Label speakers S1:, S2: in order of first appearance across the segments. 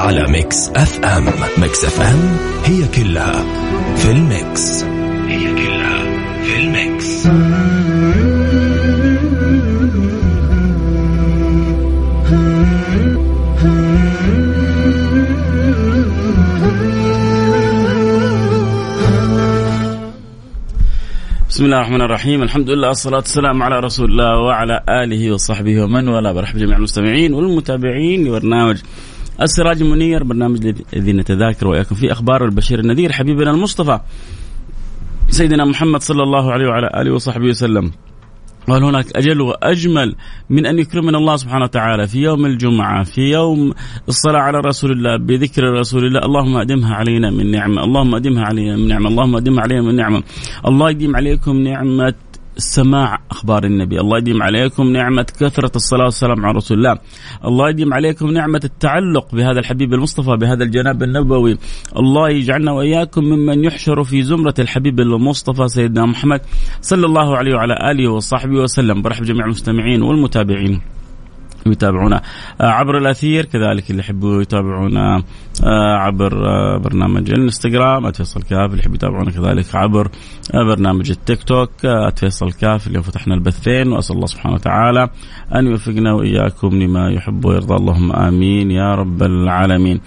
S1: على Mix FM Mix FM هي كلها في ال mix. هي كلها في ال mix.
S2: بسم الله الرحمن الرحيم. الحمد لله والصلاة والسلام على رسول الله وعلى آله وصحبه ومن والاه. برحب جميع المستمعين والمتابعين لبرنامج السراج المنير برنامج الذي نتذاكر وإياكم في أخبار البشير النذير حبيبنا المصطفى سيدنا محمد صلى الله عليه وعلى آله وصحبه وسلم. وهل هناك أجل وأجمل من أن يكرمنا الله سبحانه وتعالى في يوم الجمعة في يوم الصلاة على رسول الله بذكر رسول الله. اللهم أدمها علينا من نعمة اللهم أدمها علينا من نعمة اللهم أدمها علينا من نعمة. الله يديم عليكم نعمة سماع أخبار النبي، الله يديم عليكم نعمة كثرة الصلاة والسلام على رسول الله، الله يديم عليكم نعمة التعلق بهذا الحبيب المصطفى بهذا الجناب النبوي، الله يجعلنا وإياكم ممن يحشر في زمرة الحبيب المصطفى سيدنا محمد صلى الله عليه وعلى آله وصحبه وسلم، برحب جميع المستمعين والمتابعين. يتابعونا آه، عبر الأثير كذلك اللي يحبوا يتابعونا آه، عبر آه، برنامج الإنستغرام @فيصل كاف اللي يحبوا يتابعونا كذلك عبر برنامج التيك توك @فيصل كاف اللي فتحنا البثين وأسأل الله سبحانه وتعالى أن يوفقنا وإياكم لما يحب ويرضى اللهم آمين يا رب العالمين.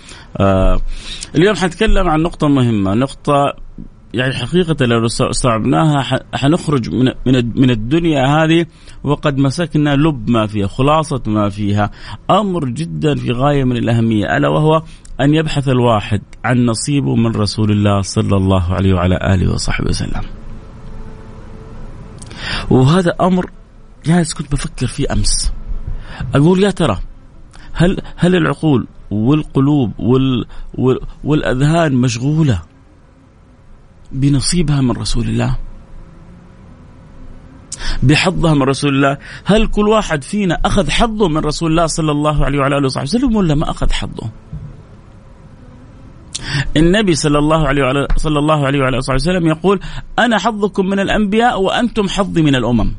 S2: اليوم حنتكلم عن نقطة مهمة، نقطة يعني حقيقة لو استوعبناها حنخرج من من الدنيا هذه وقد مسكنا لب ما فيها، خلاصة ما فيها، أمر جدا في غاية من الأهمية ألا وهو أن يبحث الواحد عن نصيبه من رسول الله صلى الله عليه وعلى آله وصحبه وسلم. وهذا أمر جالس كنت بفكر فيه أمس. أقول يا ترى هل هل العقول والقلوب وال والأذهان مشغولة بنصيبها من رسول الله بحظها من رسول الله هل كل واحد فينا أخذ حظه من رسول الله صلى الله عليه وعلى آله وصحبه وسلم ولا ما أخذ حظه النبي صلى الله عليه وعلى صلى الله عليه وعلى آله وسلم يقول أنا حظكم من الأنبياء وأنتم حظي من الأمم.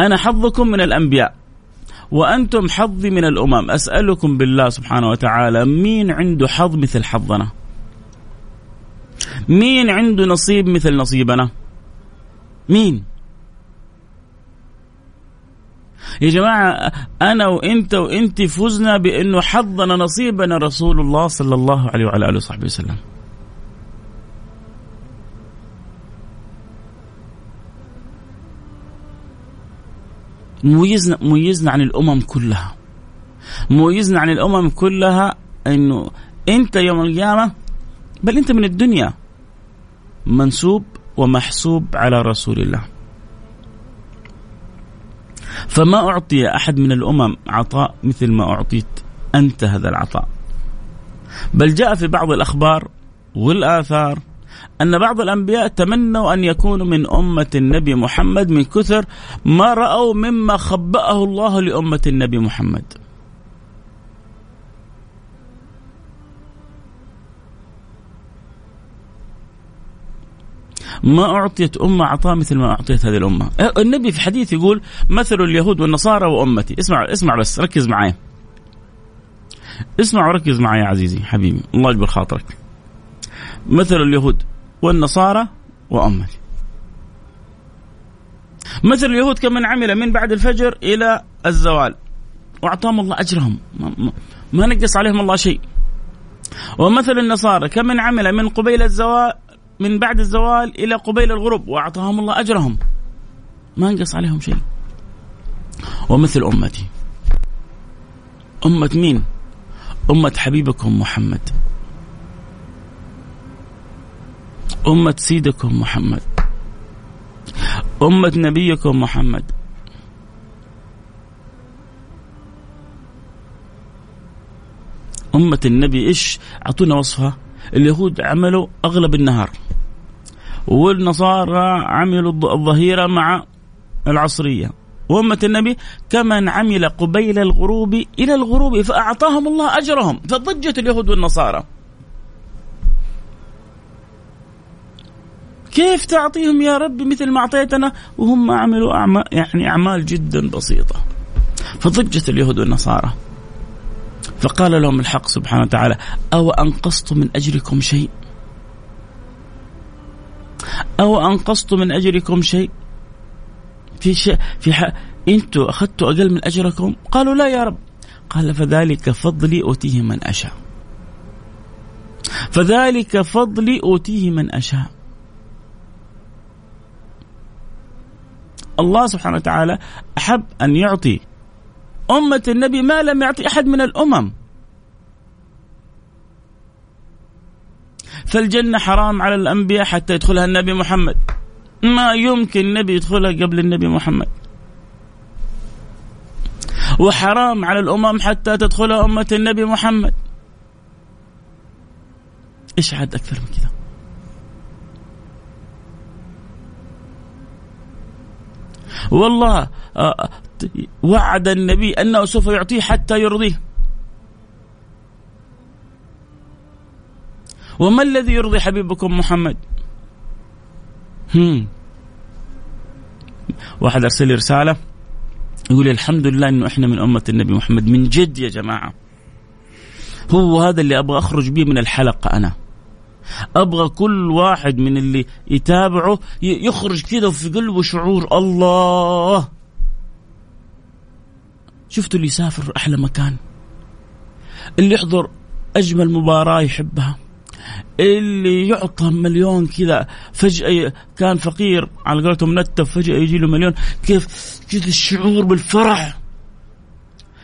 S2: أنا حظكم من الأنبياء وأنتم حظي من الأمم، أسألكم بالله سبحانه وتعالى مين عنده حظ مثل حظنا؟ مين عنده نصيب مثل نصيبنا؟ مين؟ يا جماعة أنا وأنت وأنت فزنا بأنه حظنا نصيبنا رسول الله صلى الله عليه وعلى آله وصحبه وسلم. ميزنا ميزنا عن الأمم كلها. ميزنا عن الأمم كلها أنه أنت يوم القيامة بل أنت من الدنيا. منسوب ومحسوب على رسول الله. فما أعطي أحد من الأمم عطاء مثل ما أعطيت أنت هذا العطاء. بل جاء في بعض الأخبار والآثار أن بعض الأنبياء تمنوا أن يكونوا من أمة النبي محمد من كثر ما رأوا مما خبأه الله لأمة النبي محمد. ما أعطيت أمة عطاء مثل ما أعطيت هذه الأمة. النبي في حديث يقول مثل اليهود والنصارى وأمتي. اسمع اسمع بس ركز معي. اسمع وركز معي يا عزيزي حبيبي. الله يجبر خاطرك. مثل اليهود والنصارى وأمتي. مثل اليهود كمن عمل من بعد الفجر إلى الزوال. وأعطاهم الله أجرهم. ما, نقص عليهم الله شيء. ومثل النصارى كمن عمل من قبيل الزوال من بعد الزوال إلى قبيل الغروب وأعطاهم الله أجرهم. ما انقص عليهم شيء. ومثل أمتي. أمة مين؟ أمة حبيبكم محمد. أمة سيدكم محمد. أمة نبيكم محمد. أمة النبي إيش؟ أعطونا وصفها. اليهود عملوا أغلب النهار. والنصارى عملوا الظهيرة مع العصرية. وأمة النبي كمن عمل قبيل الغروب إلى الغروب فأعطاهم الله أجرهم. فضجت اليهود والنصارى. كيف تعطيهم يا رب مثل ما أعطيتنا؟ وهم عملوا أعمال يعني أعمال جدا بسيطة. فضجت اليهود والنصارى. فقال لهم الحق سبحانه وتعالى أو أنقصت من أجركم شيء؟ أو أنقصت من أجركم شيء؟ في شيء في حق أنتم أخذتوا أقل من أجركم؟ قالوا لا يا رب. قال فذلك فضلي أوتيه من أشاء. فذلك فضلي أوتيه من أشاء. الله سبحانه وتعالى أحب أن يعطي. أمة النبي ما لم يعطي أحد من الأمم. فالجنة حرام على الأنبياء حتى يدخلها النبي محمد. ما يمكن النبي يدخلها قبل النبي محمد. وحرام على الأمم حتى تدخلها أمة النبي محمد. إيش عاد أكثر من كذا؟ والله آه، وعد النبي أنه سوف يعطيه حتى يرضيه. وما الذي يرضي حبيبكم محمد؟ هم. واحد أرسل لي رسالة يقول الحمد لله إنه إحنا من أمة النبي محمد من جد يا جماعة. هو هذا اللي أبغى أخرج به من الحلقة أنا. أبغى كل واحد من اللي يتابعه يخرج كذا في قلبه شعور الله. شفتوا اللي يسافر أحلى مكان؟ اللي يحضر أجمل مباراة يحبها. اللي يعطى مليون كذا فجأة كان فقير على قولتهم نتف فجأة يجي له مليون. كيف؟ كذا الشعور بالفرح.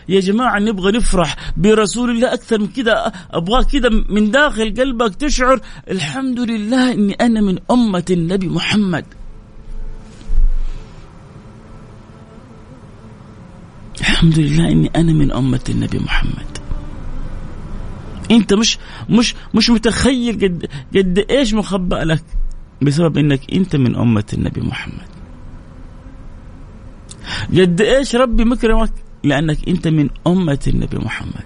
S2: يا جماعة نبغى نفرح برسول الله أكثر من كذا. أبغاه كذا من داخل قلبك تشعر الحمد لله أني أنا من أمة النبي محمد. الحمد لله أني أنا من أمة النبي محمد. انت مش مش مش متخيل قد قد إيش مخبأ لك بسبب انك انت من امة النبي محمد. قد إيش ربي مكرمك لانك انت من امة النبي محمد.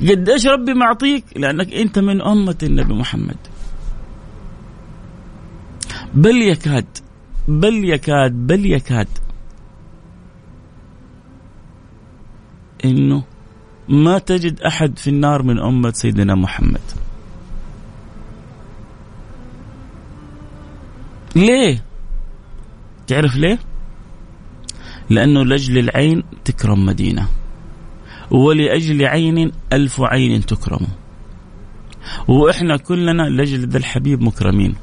S2: قد إيش ربي معطيك لانك انت من امة النبي محمد. بل يكاد بل يكاد بل يكاد إنه ما تجد أحد في النار من أمة سيدنا محمد. ليه؟ تعرف ليه؟ لأنه لأجل العين تكرم مدينة. ولأجل عين ألف عين تكرم. وإحنا كلنا لأجل ذا الحبيب مكرمين.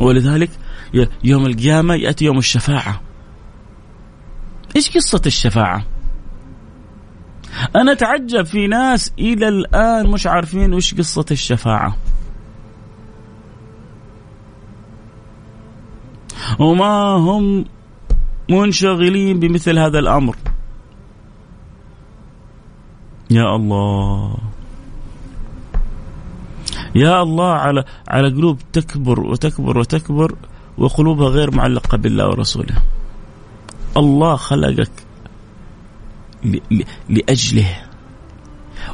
S2: ولذلك يوم القيامة يأتي يوم الشفاعة. إيش قصة الشفاعة؟ أنا أتعجب في ناس إلى الآن مش عارفين وش قصة الشفاعة. وما هم منشغلين بمثل هذا الأمر. يا الله يا الله على على قلوب تكبر وتكبر وتكبر وقلوبها غير معلقة بالله ورسوله. الله خلقك لأجله.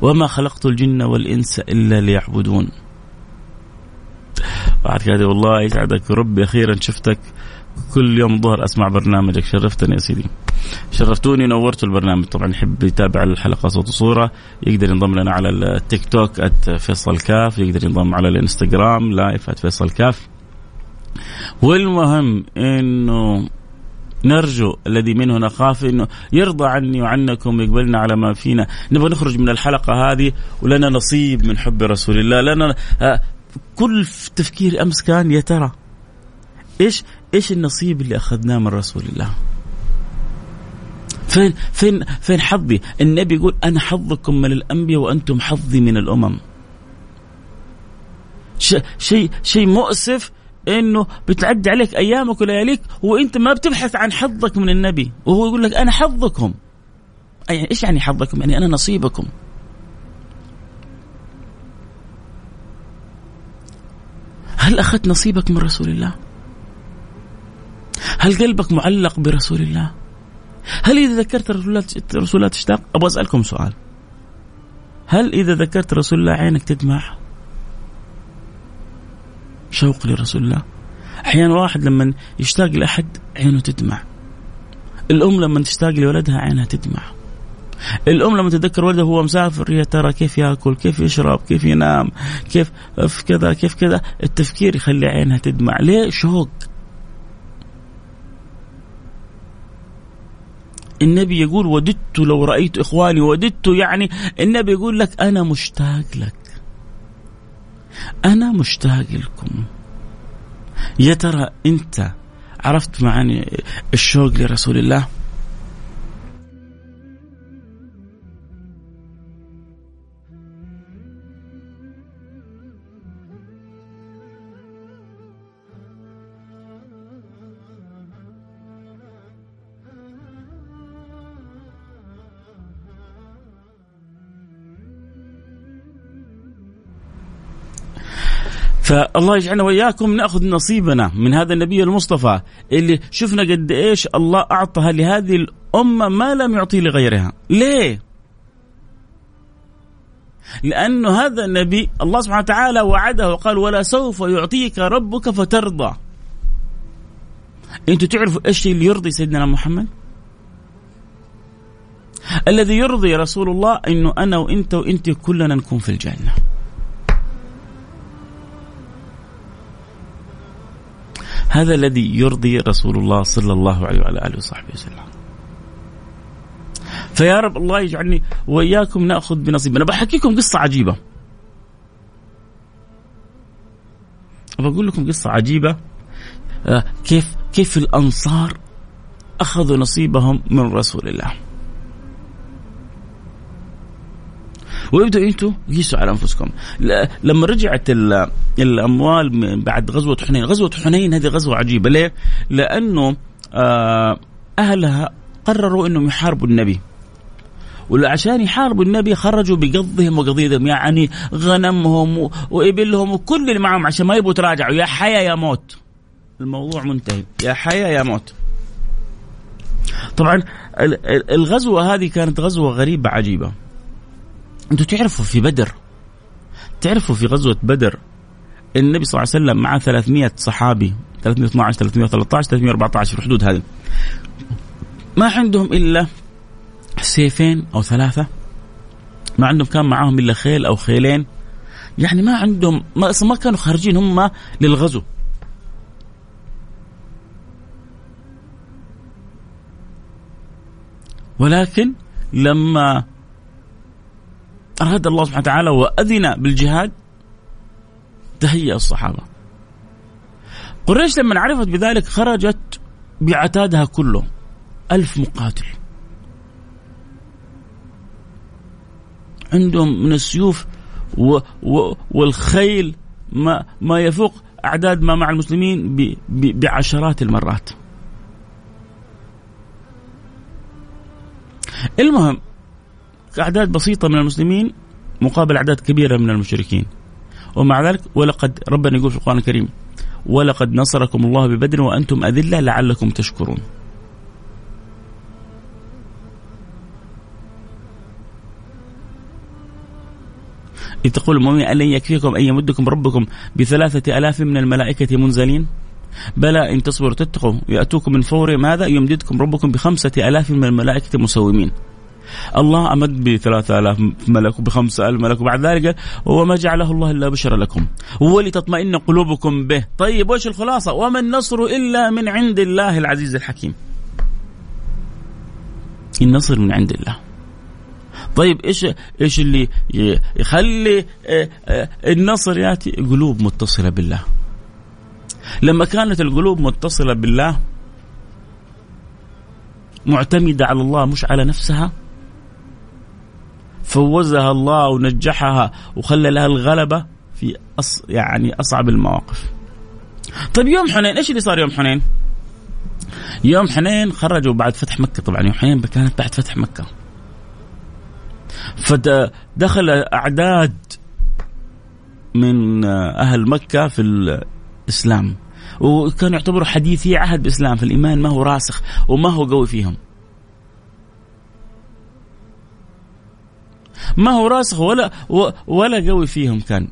S2: وما خلقت الجن والإنس إلا ليعبدون. بعد كذا والله يسعدك. ربي أخيرا شفتك. كل يوم ظهر أسمع برنامجك. شرفتني يا سيدي. شرفتوني. نورتوا البرنامج. طبعا يحب يتابع الحلقة صوت وصورة. يقدر ينضم لنا على التيك توك @فيصل كاف. يقدر ينضم على الإنستغرام لايف @فيصل كاف. والمهم إنه نرجو الذي منه نخاف إنه يرضى عني وعنكم ويقبلنا على ما فينا. نبغى نخرج من الحلقة هذه ولنا نصيب من حب رسول الله. لنا آه، كل تفكير أمس كان يا ترى إيش إيش النصيب اللي أخذناه من رسول الله؟ فين فين فين حظي؟ النبي يقول أنا حظكم من الأنبياء وأنتم حظي من الأمم. شيء شيء مؤسف إنه بتعدي عليك أيامك ولياليك وإنت ما بتبحث عن حظك من النبي وهو يقول لك أنا حظكم أي إيش يعني حظكم؟ يعني أنا نصيبكم. هل أخذت نصيبك من رسول الله؟ هل قلبك معلق برسول الله؟ هل إذا ذكرت رسول الله تشتاق؟ أبغى أسألكم سؤال. هل إذا ذكرت رسول الله عينك تدمع؟ شوق لرسول الله. أحيانا واحد لما يشتاق لأحد عينه تدمع. الأم لما تشتاق لولدها عينها تدمع. الأم لما تتذكر ولدها وهو مسافر يا ترى كيف يأكل؟ كيف يشرب؟ كيف ينام؟ كيف في كذا؟ كيف كذا؟ التفكير يخلي عينها تدمع. ليه؟ شوق. النبي يقول وددت لو رأيت إخواني وددت يعني النبي يقول لك أنا مشتاق لك. أنا مشتاق لكم يا ترى أنت عرفت معاني الشوق لرسول الله؟ فالله يجعلنا وإياكم نأخذ نصيبنا من هذا النبي المصطفى اللي شفنا قد إيش الله اعطى لهذه الأمة ما لم يعطي لغيرها، ليه؟ لأنه هذا النبي الله سبحانه وتعالى وعده وقال ولا سوف يعطيك ربك فترضى. أنتوا تعرفوا إيش اللي يرضي سيدنا محمد؟ الذي يرضي رسول الله إنه أنا وإنت وإنت كلنا نكون في الجنة. هذا الذي يرضي رسول الله صلى الله عليه وعلى آله وصحبه وسلم. فيا رب الله يجعلني وإياكم نأخذ بنصيبنا، بحكيكم قصة عجيبة. بقول لكم قصة عجيبة آه، كيف كيف الأنصار أخذوا نصيبهم من رسول الله. ويبدأ أنتم قيسوا على أنفسكم. لما رجعت الأموال بعد غزوة حنين غزوة حنين هذه غزوة عجيبة. ليه؟ لأنه آه، أهلها قرروا إنهم يحاربوا النبي. وعشان يحاربوا النبي خرجوا بقضهم وقضيهم يعني غنمهم وإبلهم وكل اللي معهم عشان ما يبغوا يتراجعوا. يا حيا يا موت. الموضوع منتهي. يا حيا يا موت. طبعا الغزوة هذه كانت غزوة غريبة عجيبة. أنتوا تعرفوا في بدر تعرفوا في غزوة بدر النبي صلى الله عليه وسلم مع 300 صحابي 312 313 314 في الحدود هذه. ما عندهم إلا سيفين أو ثلاثة ما عندهم كان معاهم إلا خيل أو خيلين. يعني ما عندهم ما أصلا ما كانوا خارجين هم للغزو. ولكن لما أراد الله سبحانه وتعالى وأذن بالجهاد. تهيأ الصحابة. قريش لما عرفت بذلك خرجت بعتادها كله. ألف مقاتل. عندهم من السيوف و و والخيل ما ما يفوق أعداد ما مع المسلمين ب ب بعشرات المرات. المهم أعداد بسيطة من المسلمين مقابل أعداد كبيرة من المشركين. ومع ذلك ولقد ربنا يقول في القرآن الكريم ولقد نصركم الله ببدر وأنتم أذلة لعلكم تشكرون. إذ تقول المؤمنين ألن يكفيكم أن يمدكم ربكم بثلاثة ألاف من الملائكة منزلين؟ بلى إن تصبروا تتقوا يأتوكم من فور ماذا؟ يمددكم ربكم بخمسة ألاف من الملائكة مسومين. الله أمد ب 3000 ملك وب 5000 ملك وبعد ذلك وما جعله الله إلا بشرا لكم. ولتطمئن قلوبكم به. طيب وش الخلاصة؟ وما النصر إلا من عند الله العزيز الحكيم. النصر من عند الله. طيب إيش إيش اللي يخلي آه، آه، النصر يأتي؟ قلوب متصلة بالله. لما كانت القلوب متصلة بالله معتمدة على الله مش على نفسها فوزها الله ونجحها وخلى لها الغلبة في أص يعني أصعب المواقف. طيب يوم حنين إيش اللي صار يوم حنين؟ يوم حنين خرجوا بعد فتح مكة طبعا يوم حنين كانت بعد فتح مكة. فدخل أعداد من أهل مكة في الإسلام وكانوا يعتبروا حديثي عهد بالإسلام فالإيمان ما هو راسخ وما هو قوي فيهم. ما هو راسخ ولا ولا قوي فيهم كان.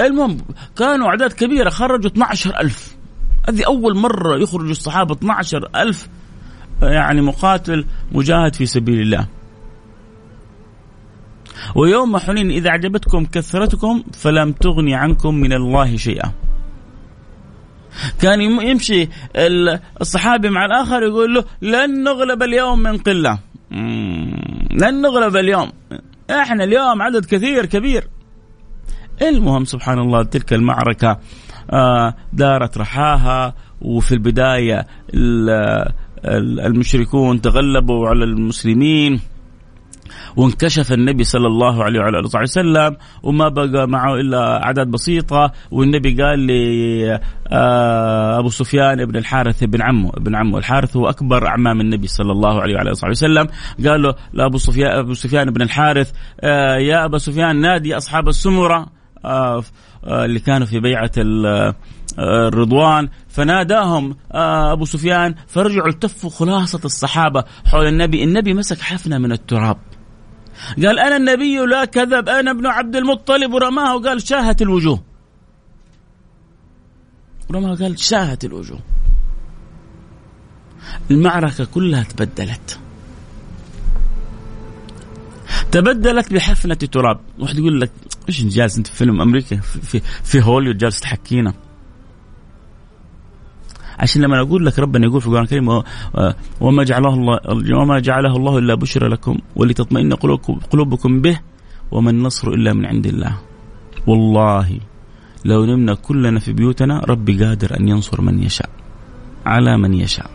S2: المهم كانوا أعداد كبيرة خرجوا 12 ألف. هذه أول مرة يخرج الصحابة 12 ألف يعني مقاتل مجاهد في سبيل الله. ويوم حنين إذا أعجبتكم كثرتكم فلم تغني عنكم من الله شيئا. كان يمشي الصحابي مع الآخر يقول له لن نغلب اليوم من قلة. لن نغلب اليوم. إحنا اليوم عدد كثير كبير. المهم سبحان الله تلك المعركة آه، دارت رحاها وفي البداية المشركون تغلبوا على المسلمين. وانكشف النبي صلى الله عليه وعلى آله وسلم وما بقى معه إلا أعداد بسيطة. والنبي قال لي آه، أبو سفيان بن الحارث بن عمه ابن عمه الحارث هو أكبر أعمام النبي صلى الله عليه وعلى آله وسلم. قال له لابو سفيان أبو سفيان بن الحارث آه، يا أبا سفيان نادي أصحاب السمرة آه، اللي كانوا في بيعة الرضوان. فناداهم أبو سفيان فرجعوا التفوا خلاصة الصحابة حول النبي، النبي مسك حفنة من التراب. قال أنا النبي لا كذب أنا ابن عبد المطلب. ورماه وقال شاهت الوجوه. رماه قال شاهت الوجوه. المعركة كلها تبدلت. تبدلت بحفنة تراب. واحد يقول لك إيش جالس أنت في فيلم أمريكا؟ في, في, في هوليوود جالس تحكينا. عشان لما أقول لك ربنا يقول في القرآن الكريم وما جعله الله وما جعله الله إلا بشرى لكم ولتطمئن قلوبكم به وما النصر إلا من عند الله. والله لو نمنا كلنا في بيوتنا ربي قادر أن ينصر من يشاء على من يشاء.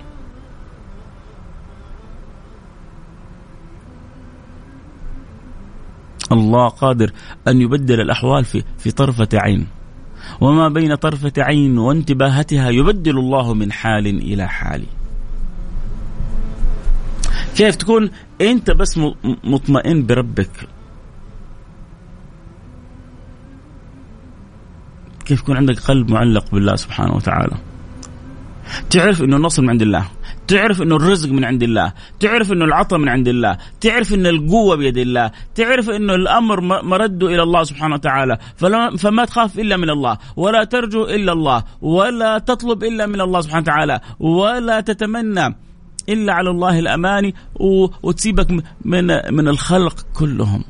S2: الله قادر أن يبدل الأحوال في في طرفة عين. وما بين طرفة عين وانتباهتها يبدل الله من حال إلى حال. كيف تكون أنت بس مطمئن بربك؟ كيف يكون عندك قلب معلق بالله سبحانه وتعالى؟ تعرف إنه النصر من عند الله. تعرف إنه الرزق من عند الله تعرف إنه العطاء من عند الله تعرف إن القوة بيد الله تعرف إنه الأمر مرده إلى الله سبحانه وتعالى. فما تخاف إلا من الله ولا ترجو إلا الله ولا تطلب إلا من الله سبحانه وتعالى ولا تتمنى إلا على الله الأماني وتسيبك من من الخلق كلهم.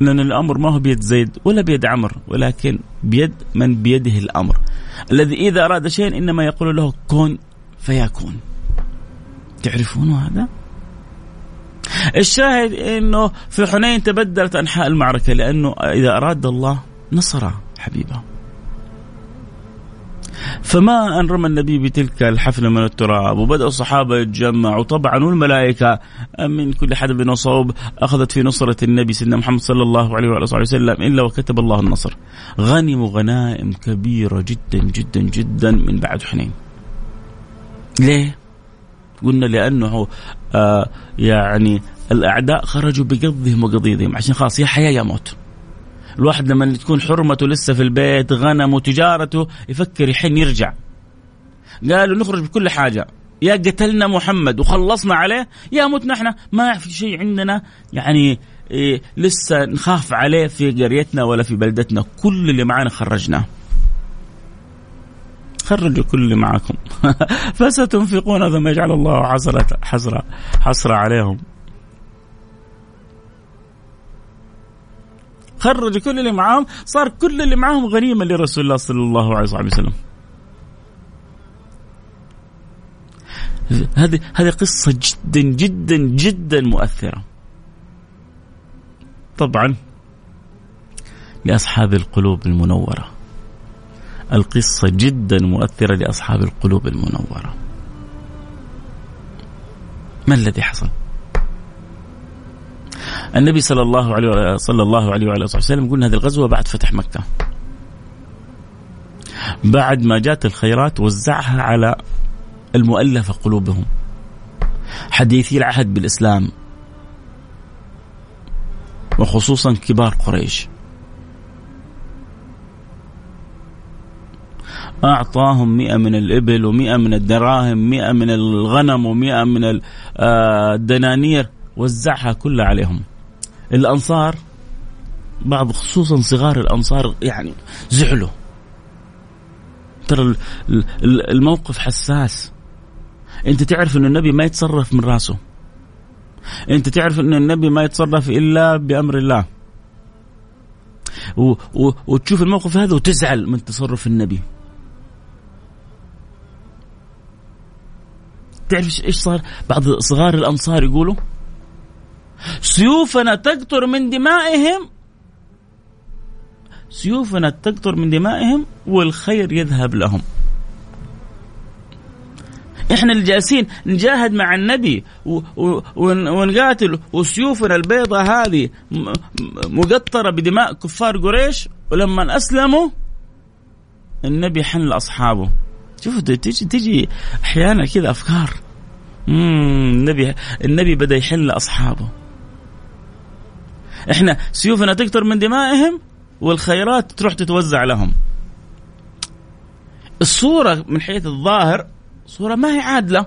S2: لأن الأمر ما هو بيد زيد ولا بيد عمر ولكن بيد من بيده الأمر. الذي إذا أراد شيئا إنما يقول له كن فيكون. تعرفون هذا؟ الشاهد إنه في حنين تبدلت أنحاء المعركة لأنه إذا أراد الله نصر حبيبه. فما أن رمى النبي بتلك الحفلة من التراب وبدأ الصحابة يتجمعوا. طبعا والملائكة من كل حدب وصوب أخذت في نصرة النبي سيدنا محمد صلى الله عليه وعلى آله وسلم إلا وكتب الله النصر. غنموا غنائم كبيرة جدا جدا جدا من بعد حنين. ليه؟ قلنا لأنه آه يعني الأعداء خرجوا بقضهم وقضيضهم عشان خلاص يا حياة يا موت. الواحد لما تكون حرمته لسه في البيت غنمه تجارته يفكر يحن يرجع. قالوا نخرج بكل حاجة. يا قتلنا محمد وخلصنا عليه يا متنا إحنا. ما في شيء عندنا يعني إيه لسه نخاف عليه في قريتنا ولا في بلدتنا. كل اللي معنا خرجناه. خرجوا كل اللي معكم. فستنفقون ثم يجعل الله حسرة حسرة حسرة عليهم. خرجوا كل اللي معاهم. صار كل اللي معاهم غنيمة لرسول الله صلى الله عليه وسلم. هذه هذه قصة جدا جدا جدا مؤثرة. طبعا لأصحاب القلوب المنورة. القصة جدا مؤثرة لأصحاب القلوب المنورة ما الذي حصل؟ النبي صلى الله عليه صلى الله عليه وعلى اله وسلم قلنا هذه الغزوه بعد فتح مكة. بعد ما جات الخيرات وزعها على المؤلفة قلوبهم. حديثي العهد بالإسلام وخصوصا كبار قريش أعطاهم مئة من الإبل ومئة من الدراهم مئة من الغنم ومئة من آه، الدنانير وزعها كلها عليهم. الأنصار بعض خصوصا صغار الأنصار يعني زعلوا. ترى الموقف حساس. أنت تعرف إن النبي ما يتصرف من راسه. أنت تعرف إن النبي ما يتصرف إلا بأمر الله. و و وتشوف الموقف هذا وتزعل من تصرف النبي. تعرف إيش صار؟ بعض صغار الأنصار يقولوا سيوفنا تقطر من دمائهم سيوفنا تقطر من دمائهم والخير يذهب لهم. إحنا اللي جالسين نجاهد مع النبي ونقاتل وسيوفنا البيضة هذه مقطرة بدماء كفار قريش ولما أسلموا النبي حن لأصحابه. شوفوا تيجي تيجي أحيانا كذا أفكار. مم النبي النبي بدأ يحن لأصحابه. إحنا سيوفنا تكثر من دمائهم والخيرات تروح تتوزع لهم. الصورة من حيث الظاهر صورة ما هي عادلة.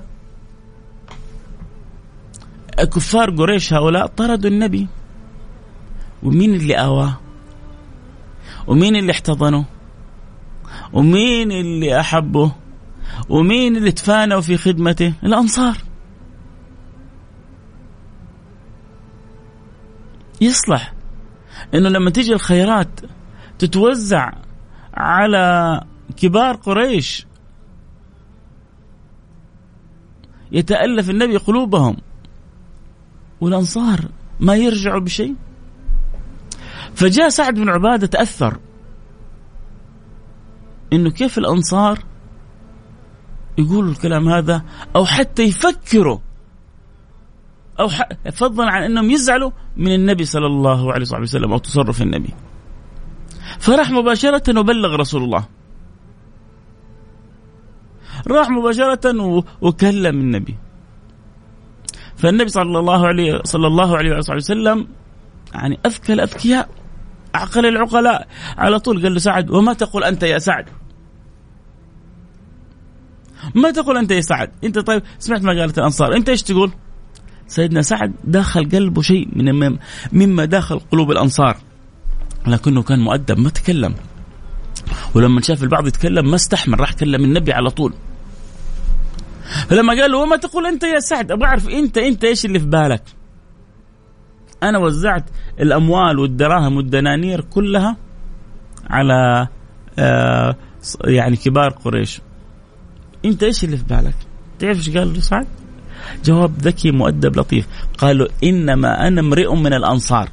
S2: كفار قريش هؤلاء طردوا النبي. ومين اللي آواه؟ ومين اللي احتضنه؟ ومين اللي أحبه؟ ومين اللي تفانوا في خدمته؟ الأنصار. يصلح إنه لما تيجي الخيرات تتوزع على كبار قريش. يتألف النبي قلوبهم. والأنصار ما يرجعوا بشيء. فجاء سعد بن عبادة تأثر. إنه كيف الأنصار يقولوا الكلام هذا أو حتى يفكروا أو فضلا عن أنهم يزعلوا من النبي صلى الله عليه وسلم أو تصرف النبي. فراح مباشرة وبلغ رسول الله. راح مباشرة وكلم النبي. فالنبي صلى الله عليه صلى الله عليه وسلم يعني أذكى الأذكياء. عقل العقلاء. على طول قال له سعد وما تقول أنت يا سعد؟ ما تقول أنت يا سعد؟ أنت طيب سمعت ما قالت الأنصار. أنت إيش تقول؟ سيدنا سعد داخل قلبه شيء من مما داخل قلوب الأنصار. لكنه كان مؤدب ما تكلم. ولما شاف البعض يتكلم ما استحمل راح كلم النبي على طول. فلما قال له وما تقول أنت يا سعد؟ أبغى أعرف أنت أنت إيش اللي في بالك؟ أنا وزعت الأموال والدراهم والدنانير كلها على آه يعني كبار قريش. أنت إيش اللي في بالك؟ تعرف إيش قال سعد؟ جواب ذكي مؤدب لطيف. قال له إنما أنا امرئ من الأنصار.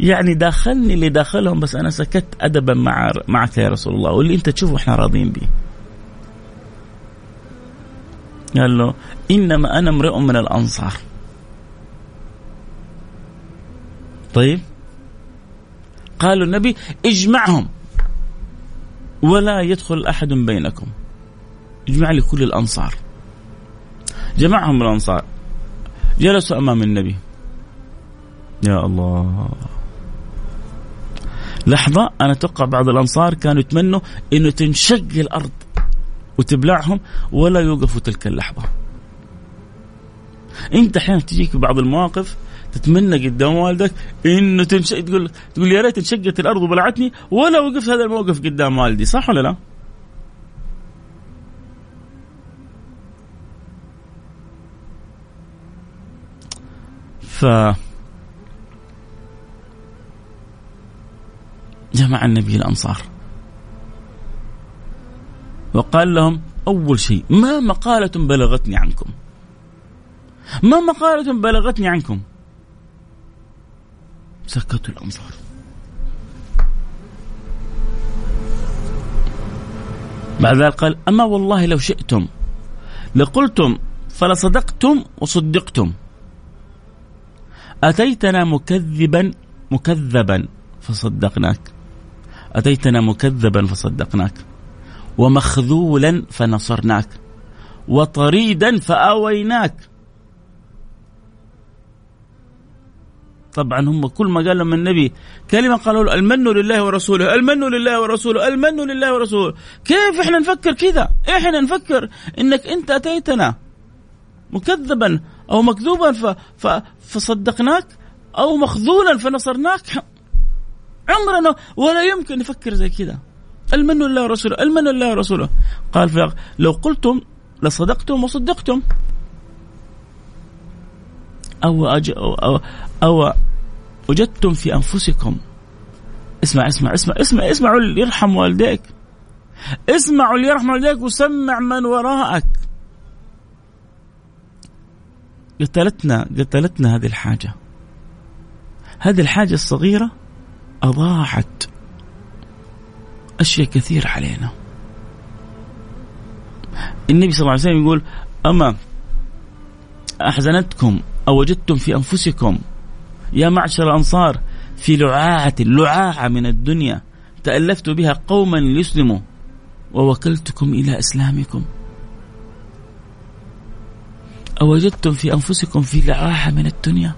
S2: يعني داخلني اللي داخلهم بس أنا سكت ادبا مع معك يا رسول الله. واللي أنت تشوفه إحنا راضيين به قال له إنما أنا امرئ من الأنصار. طيب. قالوا النبي اجمعهم ولا يدخل أحد بينكم. اجمع لي كل الأنصار. جمعهم الأنصار. جلسوا أمام النبي. يا الله. لحظة أنا أتوقع بعض الأنصار كانوا يتمنوا أنه تنشق الأرض وتبلعهم ولا يوقفوا تلك اللحظة. أنت أحيانا تجيك بعض المواقف تتمنى قدام والدك إنه تنشق تقول تقول يا ريت انشقت الأرض وبلعتني ولا وقفت هذا الموقف قدام والدي صح ولا لا؟ ف جمع النبي الأنصار. وقال لهم أول شيء ما مقالة بلغتني عنكم. ما مقالة بلغتني عنكم. سكتوا الأنصار بعد ذلك قال أما والله لو شئتم لقلتم فلصدقتم وصدقتم. أتيتنا مكذبا مكذبا فصدقناك. أتيتنا مكذبا فصدقناك. ومخذولا فنصرناك. وطريدا فآويناك. طبعا هم كل ما قال لهم النبي كلمة قالوا له المن لله ورسوله المن لله ورسوله المن لله ورسوله. كيف إحنا نفكر كذا؟ إحنا نفكر إنك أنت أتيتنا مكذبا أو مكذوبا ف... فصدقناك أو مخذولا فنصرناك. عمرنا ولا يمكن نفكر زي كذا. المن لله ورسوله المن لله ورسوله. قال لو قلتم لصدقتم وصدقتم. أو, أج... أو, أو, أو وجدتم في أنفسكم. اسمع اسمع اسمع اسمع اسمعوا يرحم والديك. اسمعوا اللي يرحم والديك وسمع من وراءك. قتلتنا قتلتنا هذه الحاجة. هذه الحاجة الصغيرة أضاعت أشياء كثير علينا. النبي صلى الله عليه وسلم يقول أما أحزنتكم أو وجدتم في أنفسكم يا معشر الأنصار في لعاعة لعاعة من الدنيا تألفت بها قوما ليسلموا ووكلتكم إلى إسلامكم. أوجدتم في أنفسكم في لعاعة من الدنيا؟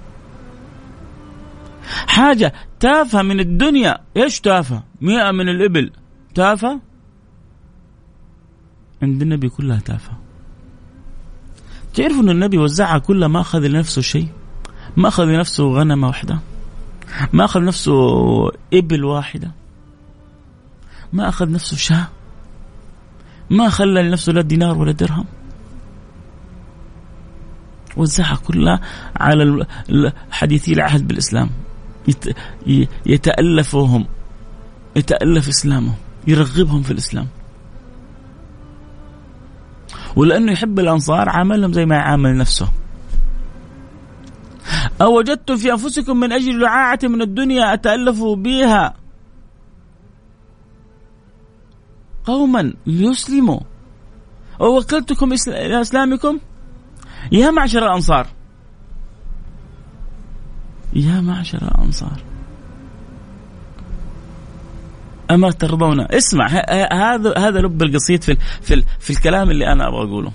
S2: حاجة تافهة من الدنيا. إيش تافهة؟ مئة من الإبل. تافهة؟ عند النبي كلها تافهة. تعرفوا أن النبي وزعها كلها ما أخذ لنفسه شيء؟ ما أخذ لنفسه غنمة واحدة. ما أخذ نفسه إبل واحدة. ما أخذ نفسه شاة. ما خلى لنفسه لا دينار ولا درهم. وزعها كلها على حديثي العهد بالإسلام. يتألفهم. يتألف إسلامهم. يرغبهم في الإسلام. ولأنه يحب الأنصار عاملهم زي ما يعامل نفسه. أو وجدتم في أنفسكم من أجل لعاعة من الدنيا أتألفوا بها قوما ليسلموا. ووكلتكم إلى إسلامكم؟ يا معشر الأنصار. يا معشر الأنصار. أما ترضون اسمع هذا هذا لب القصيد في في في الكلام اللي أنا أبغى أقوله.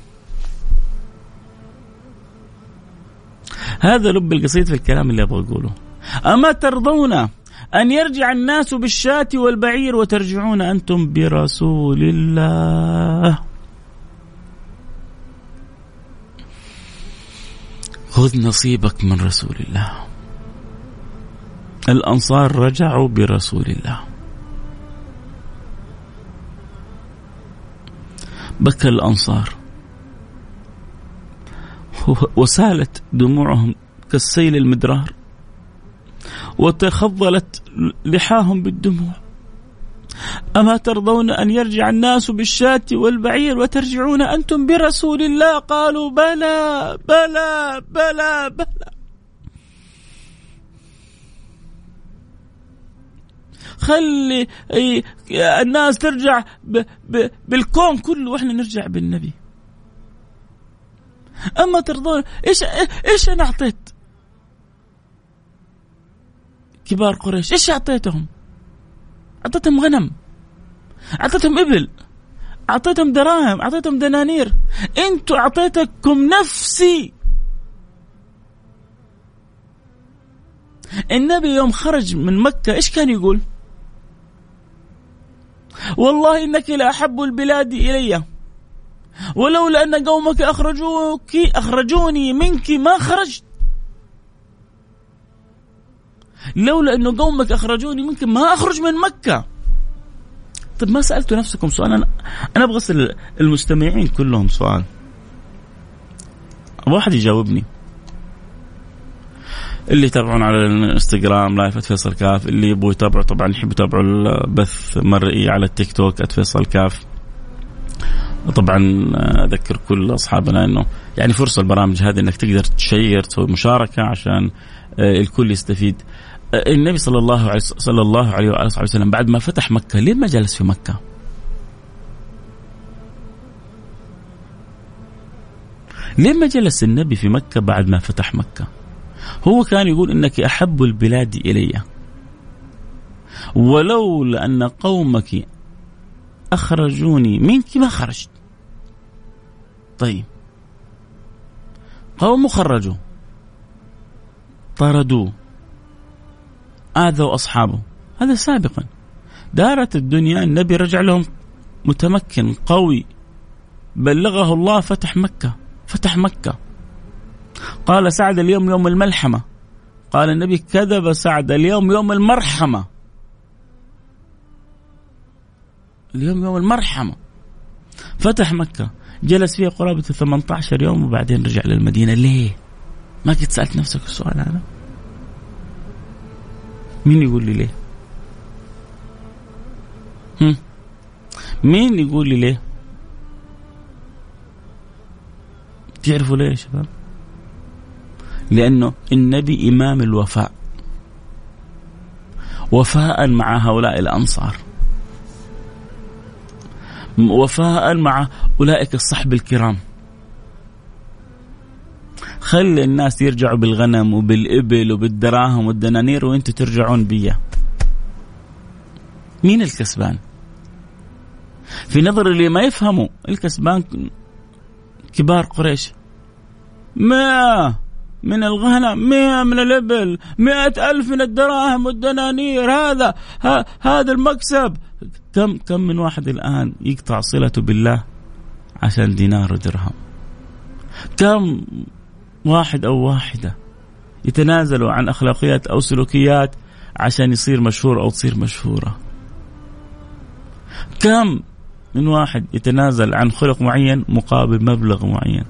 S2: هذا لب القصيد في الكلام اللي أبغى أقوله. أما ترضون أن يرجع الناس بالشاة والبعير وترجعون أنتم برسول الله. خذ نصيبك من رسول الله. الأنصار رجعوا برسول الله. بكى الأنصار. وسالت دموعهم كالسيل المدرار وتخضلت لحاهم بالدموع. أما ترضون أن يرجع الناس بالشاة والبعير وترجعون أنتم برسول الله؟ قالوا بلى بلى بلى بلى. خلي الناس ترجع بالكون كله وإحنا نرجع بالنبي. أما ترضون إيش إيش أنا أعطيت؟ كبار قريش إيش أعطيتهم؟ أعطيتهم غنم أعطيتهم إبل أعطيتهم دراهم أعطيتهم دنانير. أنتوا أعطيتكم نفسي. النبي يوم خرج من مكة إيش كان يقول؟ والله إنك لاحب البلاد إلي. ولولا أن قومك أخرجوك أخرجوني منك ما خرجت. لولا أن قومك أخرجوني منك ما أخرج من مكة. طيب ما سألتوا نفسكم سؤال؟ أنا أنا أبغى أسأل المستمعين كلهم سؤال. واحد يجاوبني. اللي يتابعون على الانستغرام live فيصل كاف. اللي يبغوا يتابعوا طبعا يحبوا يتابعوا البث مرئي على التيك توك @فيصل كاف. وطبعا أذكر كل أصحابنا إنه يعني فرصة البرامج هذه إنك تقدر تشير تسوي مشاركة عشان آه، الكل يستفيد. آه، النبي صلى الله عليه صلى الله عليه واله وسلم بعد ما فتح مكة ليه ما جلس في مكة؟ ليه ما جلس النبي في مكة بعد ما فتح مكة؟ هو كان يقول إنك أحب البلاد إلي ولولا أن قومك أخرجوني منك ما خرجت طيب. قوم خرجوا طردوه آذوا أصحابه. هذا سابقا. دارت الدنيا النبي رجع لهم متمكن قوي. بلغه الله فتح مكة. فتح مكة. قال سعد اليوم يوم الملحمة. قال النبي كذب سعد اليوم يوم المرحمة. اليوم يوم المرحمة. فتح مكة. جلس فيها قرابة 18 يوم وبعدين رجع للمدينة. ليه؟ ما قد سألت نفسك السؤال هذا؟ مين يقول لي ليه؟ مين يقول لي ليه؟ تعرفوا ليه يا شباب؟ لأنه النبي إمام الوفاء. وفاء مع هؤلاء الأنصار. وفاء مع أولئك الصحب الكرام. خلي الناس يرجعوا بالغنم وبالإبل وبالدراهم والدنانير وأنتم ترجعون بيا. مين الكسبان؟ في نظر اللي ما يفهموا الكسبان كبار قريش. مئة من الغنم مئة من الإبل مئة ألف من الدراهم والدنانير هذا هذا المكسب. كم كم من واحد الآن يقطع صلته بالله عشان دينار ودرهم كم واحد أو واحدة يتنازلوا عن أخلاقيات أو سلوكيات عشان يصير مشهور أو تصير مشهورة؟ كم من واحد يتنازل عن خلق معين مقابل مبلغ معين؟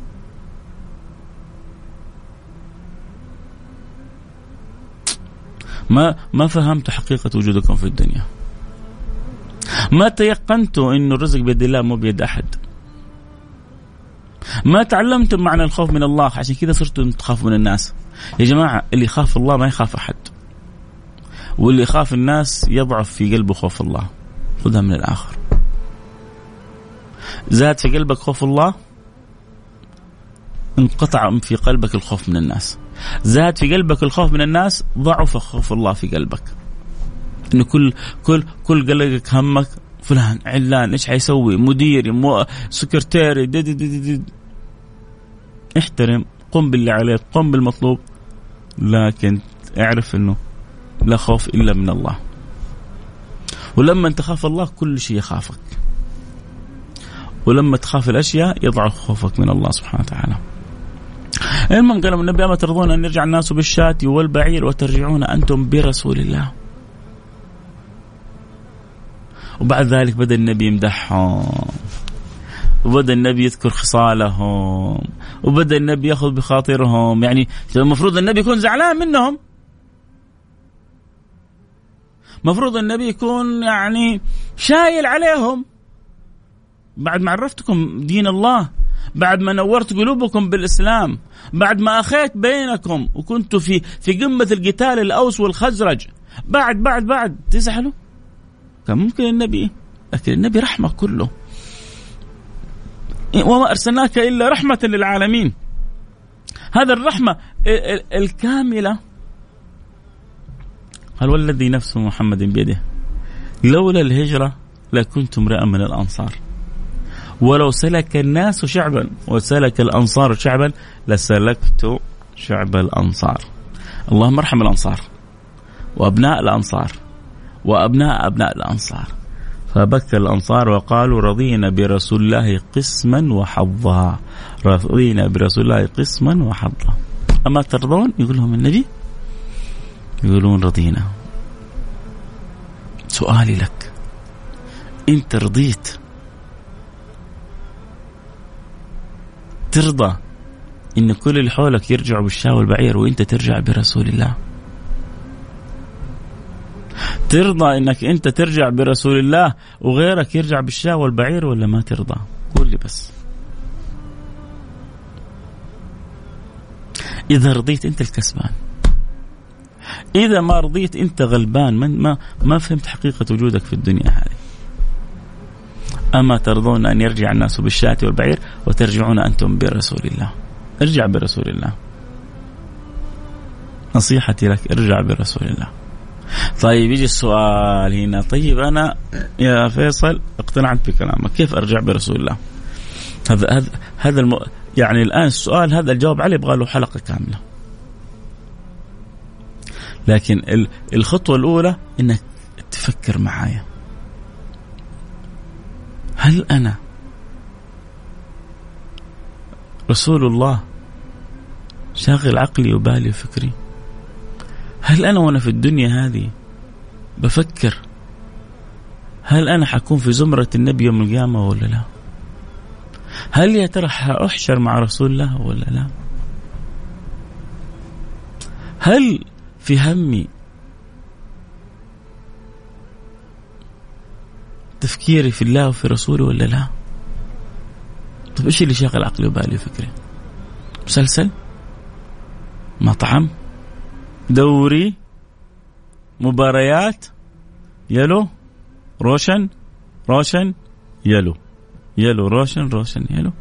S2: ما ما فهمت حقيقة وجودكم في الدنيا. ما تيقنتوا انه الرزق بيد الله مو بيد أحد. ما تعلمتم معنى الخوف من الله عشان كذا صرتوا تخافوا من الناس. يا جماعة اللي يخاف الله ما يخاف أحد. واللي يخاف الناس يضعف في قلبه خوف الله. خذها من الآخر. زاد في قلبك خوف الله انقطع في قلبك الخوف من الناس. زاد في قلبك الخوف من الناس ضعف خوف الله في قلبك. إنه كل كل كل قلقك همك فلان علان إيش حيسوي؟ مديري مو سكرتيري دي دي دي دي. احترم قم باللي عليك قم بالمطلوب لكن اعرف إنه لا خوف إلا من الله. ولما تخاف الله كل شيء يخافك. ولما تخاف الأشياء يضعف خوفك من الله سبحانه وتعالى. المهم قال النبي أما ترضون أن يرجع الناس بالشاة والبعير وترجعون أنتم برسول الله. وبعد ذلك بدأ النبي يمدحهم وبدأ النبي يذكر خصالهم وبدأ النبي يأخذ بخاطرهم. يعني المفروض النبي يكون زعلان منهم. المفروض النبي يكون يعني شايل عليهم. بعد ما عرفتكم دين الله بعد ما نورت قلوبكم بالإسلام بعد ما أخيت بينكم وكنتوا في في قمة القتال الأوس والخزرج بعد بعد بعد تزعلوا؟ كان ممكن النبي لكن النبي رحمة كله. وما أرسلناك إلا رحمة للعالمين. هذا الرحمة الكاملة. قال والذي نفس محمد بيده لولا الهجرة لكنت امرئا من الأنصار. ولو سلك الناس شعبا وسلك الأنصار شعبا لسلكت شعب الأنصار. اللهم ارحم الأنصار وأبناء الأنصار وأبناء أبناء الأنصار. فبكى الأنصار وقالوا رضينا برسول الله قسما وحظا. رضينا برسول الله قسما وحظا. أما ترضون؟ يقول لهم النبي. يقولون رضينا. سؤالي لك. انت رضيت ترضى إن كل اللي حولك يرجعوا بالشاة والبعير وإنت ترجع برسول الله. ترضى إنك إنت ترجع برسول الله وغيرك يرجع بالشاة والبعير ولا ما ترضى؟ قول لي بس. إذا رضيت أنت الكسبان. إذا ما رضيت أنت غلبان ما ما فهمت حقيقة وجودك في الدنيا هذه. أما ترضون أن يرجع الناس بالشاة والبعير وترجعون أنتم برسول الله. ارجع برسول الله. نصيحتي لك ارجع برسول الله. طيب يجي السؤال هنا. طيب أنا يا فيصل اقتنعت بكلامك. كيف أرجع برسول الله؟ هذا هذا هذا الم... يعني الآن السؤال هذا الجواب عليه يبغى له حلقة كاملة. لكن الخطوة الأولى إنك تفكر معايا. هل أنا رسول الله شاغل عقلي وبالي وفكري؟ هل أنا وأنا في الدنيا هذه بفكر هل أنا حكون في زمرة النبي يوم القيامة ولا لا؟ هل يا ترى حأحشر مع رسول الله ولا لا؟ هل في همي تفكيري في الله وفي رسوله ولا لا؟ طيب إيش اللي شاغل عقلي وبالي وفكري مسلسل؟ مطعم؟ دوري؟ مباريات؟ Yelo؟ روشن؟ روشن؟ Yelo. Yelo روشن روشن Yelo.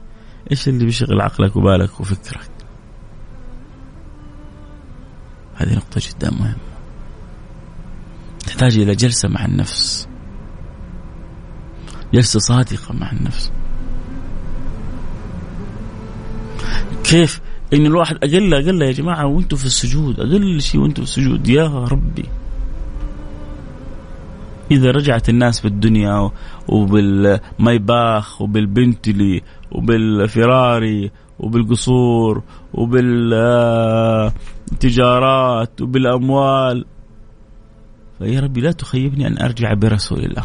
S2: إيش اللي بيشغل عقلك وبالك وفكرك؟ هذه نقطة جدا مهمة. تحتاج إلى جلسة مع النفس. جلسة صادقة مع النفس. كيف؟ إن الواحد أقل أقل يا جماعة وأنتم في السجود أقل شيء وأنتم في السجود. يا ربي. إذا رجعت الناس في الدنيا وبالمايباخ وبالبنتلي وبالفراري وبالقصور وبالتجارات وبالأموال. فيا ربي لا تخيبني أن أرجع برسول الله.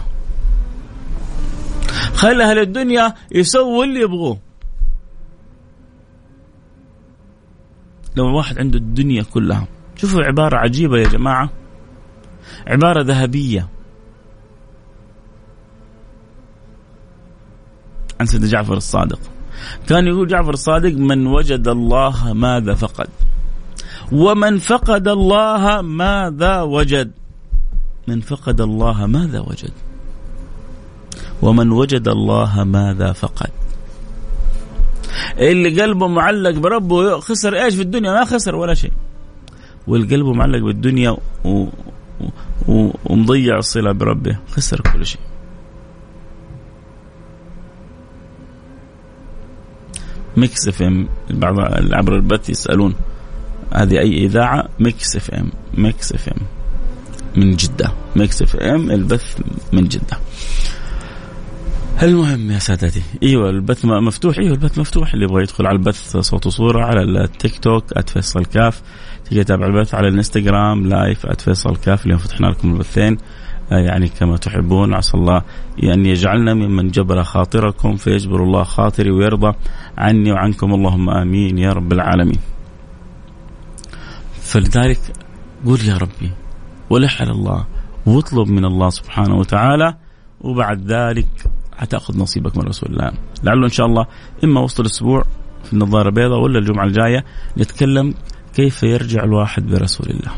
S2: خلي أهل الدنيا يسووا اللي يبغوه. لو واحد عنده الدنيا كلها شوفوا عبارة عجيبة يا جماعة. عبارة ذهبية. عن سيدنا جعفر الصادق. كان يقول جعفر الصادق من وجد الله ماذا فقد؟ ومن فقد الله ماذا وجد؟ من فقد الله ماذا وجد؟ ومن وجد الله ماذا فقد. اللي قلبه معلق بربه خسر إيش في الدنيا؟ ما خسر ولا شيء. واللي قلبه معلق بالدنيا و... و... ومضيع الصلة بربه خسر كل شيء. Mix FM بعض عبر البث يسألون هذه أي إذاعة؟ Mix FM Mix FM. من جدة. Mix FM البث من جدة. المهم يا سادتي. إيوه البث مفتوح إيوه البث مفتوح. اللي يبغى يدخل على البث صوت وصورة على التيك توك @فيصل كاف تيجي تتابع البث على الإنستغرام لايف @فيصل كاف اليوم فتحنا لكم البثين. آه، يعني كما تحبون عسى الله أن يجعلنا ممن جبر خاطركم فيجبر الله خاطري ويرضى عني وعنكم. اللهم آمين يا رب العالمين. فلذلك قول يا ربي ولح على الله واطلب من الله سبحانه وتعالى وبعد ذلك حتاخذ نصيبك من رسول الله لعله إن شاء الله إما وسط الأسبوع في النظارة البيضاء ولا الجمعة الجاية نتكلم كيف يرجع الواحد برسول الله.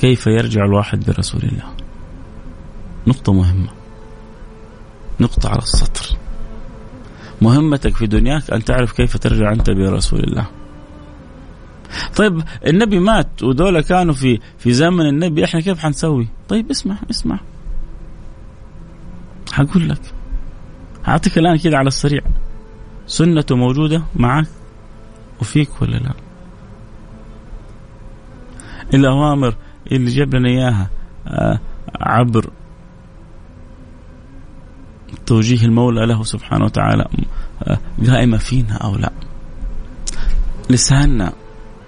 S2: كيف يرجع الواحد برسول الله. نقطة مهمة. نقطة على السطر. مهمتك في دنياك أن تعرف كيف ترجع أنت برسول الله. طيب النبي مات ودول كانوا في في زمن النبي إحنا كيف حنسوي؟ طيب اسمع اسمع. حقول لك أعطيك الآن كذا على السريع سنته موجودة معك وفيك ولا لا؟ الأوامر اللي جاب لنا إياها آه، عبر توجيه المولى له سبحانه وتعالى آه، قائمه فينا أو لا؟ لساننا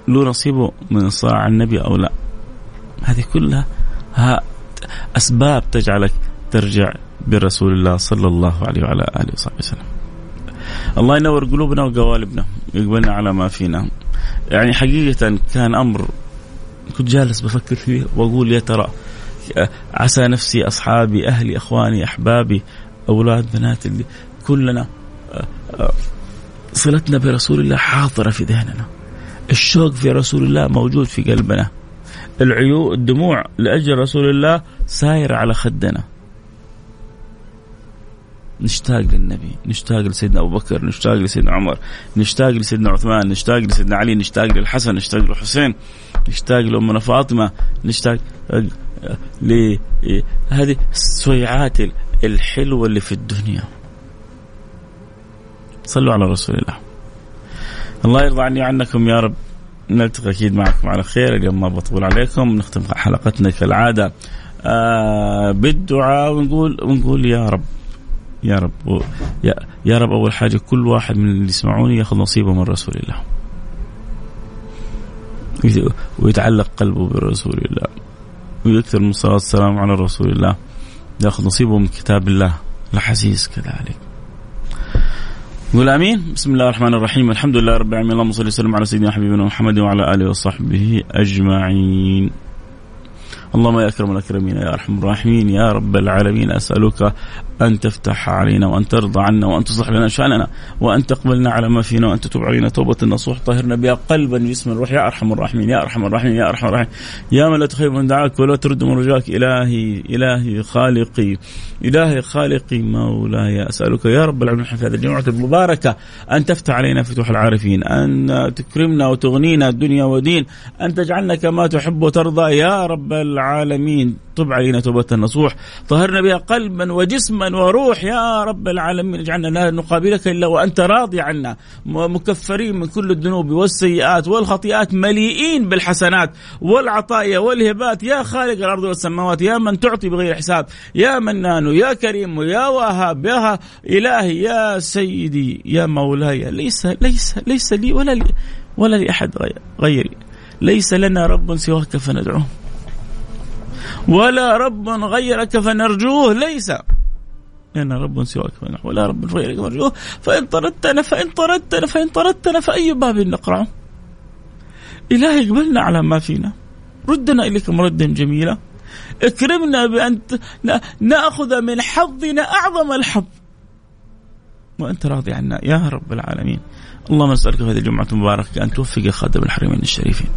S2: له نصيبه من صاع النبي أو لا؟ هذه كلها أسباب تجعلك ترجع برسول الله صلى الله عليه وعلى آله وصحبه وسلم. الله ينور قلوبنا وقوالبنا يقبلنا على ما فينا. يعني حقيقة كان أمر كنت جالس بفكر فيه وأقول يا ترى عسى نفسي أصحابي أهلي أخواني أحبابي أولاد بنات اللي كلنا صلتنا برسول الله حاضرة في ذهننا الشوق في رسول الله موجود في قلبنا العيون الدموع لأجل رسول الله سايرة على خدنا نشتاق للنبي نشتاق لسيدنا أبو بكر نشتاق لسيدنا عمر نشتاق لسيدنا عثمان نشتاق لسيدنا علي نشتاق للحسن نشتاق للحسين نشتاق لامنا فاطمة نشتاق لهذه السويعات الحلوة اللي في الدنيا. صلوا على رسول الله. الله يرضى عني عنكم يا رب. نلتقي أكيد معكم على خير. اليوم ما بطول عليكم. نختم حلقتنا كالعادة. آه بالدعاء ونقول ونقول يا رب. يا رب يا, يا رب أول حاجة كل واحد من اللي يسمعوني ياخذ نصيبه من رسول الله. ويتعلق قلبه برسول الله. ويكثر من الصلاة والسلام على رسول الله. ياخذ نصيبه من كتاب الله. الحسيس كذلك. نقول آمين. بسم الله الرحمن الرحيم. الحمد لله رب العالمين. اللهم صل وسلم على سيدنا حبيبنا محمد وعلى آله وصحبه أجمعين. اللهم يا أكرم الأكرمين يا أرحم الراحمين يا رب العالمين أسألك أن تفتح علينا وأن ترضى عنا وأن تصلح لنا شأننا وأن تقبلنا على ما فينا وأن تتوب علينا توبة نصوح طهرنا بها قلبا جسما الروح يا أرحم الراحمين يا أرحم الراحمين يا أرحم الراحمين. يا من لا تخيب من دعاك ولا ترد من رجاك. إلهي إلهي خالقي إلهي خالقي مولاي. أسألك يا رب العالمين في هذه الجمعة المباركة أن تفتح علينا فتوح العارفين أن تكرمنا وتغنينا الدنيا ودين أن تجعلنا كما تحب وترضى. يا رب العالمين. تب علينا توبة نصوح طهرنا بها قلبا وجسما وروح. يا رب العالمين اجعلنا لا نقابلك إلا وأنت راضي عنا. مكفرين من كل الذنوب والسيئات والخطيئات مليئين بالحسنات والعطايا والهبات. يا خالق الأرض والسماوات يا من تعطي بغير حساب يا منان يا كريم يا وهاب يا إلهي يا سيدي يا مولاي. ليس ليس ليس لي ولا لي ولا لأحد غيري. ليس لنا رب سواك فندعوه. ولا رب غيرك فنرجوه. ليس. لنا رب سواك فنحو ولا رب غيرك فنرجوه. فإن طردتنا فإن طردتنا فإن طردتنا فأي باب نقرعه إلهي اقبلنا على ما فينا. ردنا إليك مردا جميلا. اكرمنا بأن نأخذ من حظنا أعظم الحظ. وأنت راضي عنا. يا رب العالمين. اللهم نسألك في هذه الجمعة المباركة أن توفق خادم الحرمين الشريفين.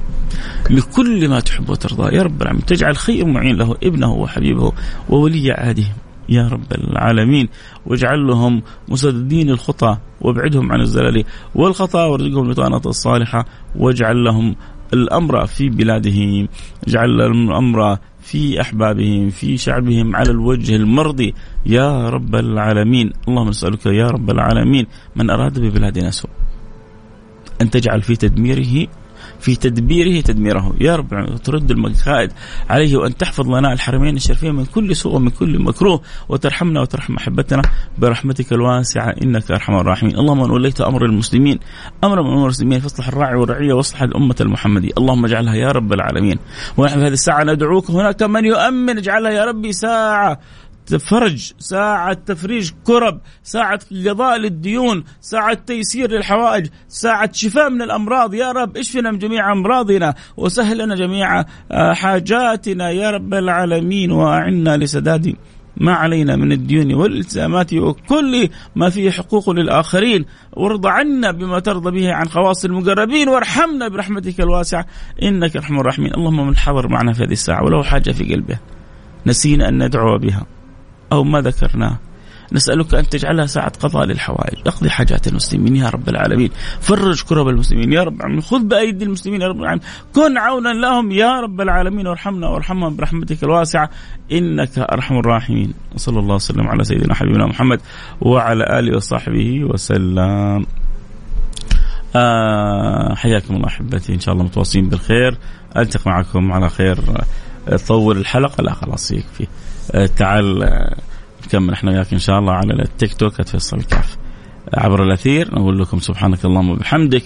S2: لكل ما تحب وترضى. يا رب العالمين. تجعل خير معين له ابنه وحبيبه وولي عهده يا رب العالمين. واجعل لهم مسددين الخطى وابعدهم عن الزلل والخطا. وارزقهم البطانة الصالحة. واجعل لهم الأمر في بلادهم اجعل الأمر في أحبابهم في شعبهم على الوجه المرضي. يا رب العالمين اللهم نسألك يا رب العالمين. من أراد ببلادنا سوء أن تجعل في تدميره في تدبيره تدميره. يا رب ترد المكائد عليه وأن تحفظ لنا الحرمين الشريفين من كل سوء ومن كل مكروه وترحمنا وترحم أحبتنا برحمتك الواسعة. إنك أرحم الراحمين. اللهم أن وليت أمر المسلمين أمر من أمر المسلمين فاصلح الراعي والرعية واصلح الأمة المحمدية. اللهم اجعلها يا رب العالمين. ونحن في هذه الساعة ندعوك هناك من يؤمن. اجعلها يا ربي ساعة. فرج ساعة تفريج كرب ساعة قضاء للديون ساعة تيسير للحوائج ساعة شفاء من الأمراض. يا رب اشفنا من جميع أمراضنا وسهل لنا جميع آه، حاجاتنا. يا رب العالمين وأعنا لسداد ما علينا من الديون والالتزامات وكل ما فيه حقوق للآخرين. وارض عنا بما ترضى به عن خواص المقربين وارحمنا برحمتك الواسعة. إنك أرحم الراحمين. اللهم من حضر معنا في هذه الساعة ولو حاجة في قلبه نسينا أن ندعو بها. أو ما ذكرناه. نسألك أن تجعلها ساعة قضاء للحوائج. اقضي حاجات المسلمين يا رب العالمين. فرج كرب المسلمين يا رب العالمين. خذ بأيدي المسلمين يا رب العالمين. كن عونا لهم يا رب العالمين. وارحمنا وارحمهم برحمتك الواسعة. إنك أرحم الراحمين. وصلى الله وسلم على سيدنا حبيبنا محمد وعلى آله وصحبه وسلم. آه حياكم الله أحبتي. إن شاء الله متواصلين بالخير. ألتقي معكم على خير. طول الحلقة لا خلاص يكفي. تعال آه، نكمل إحنا وياك إن شاء الله على التيك توك @فيصل الكاف عبر الأثير نقول لكم سبحانك اللهم وبحمدك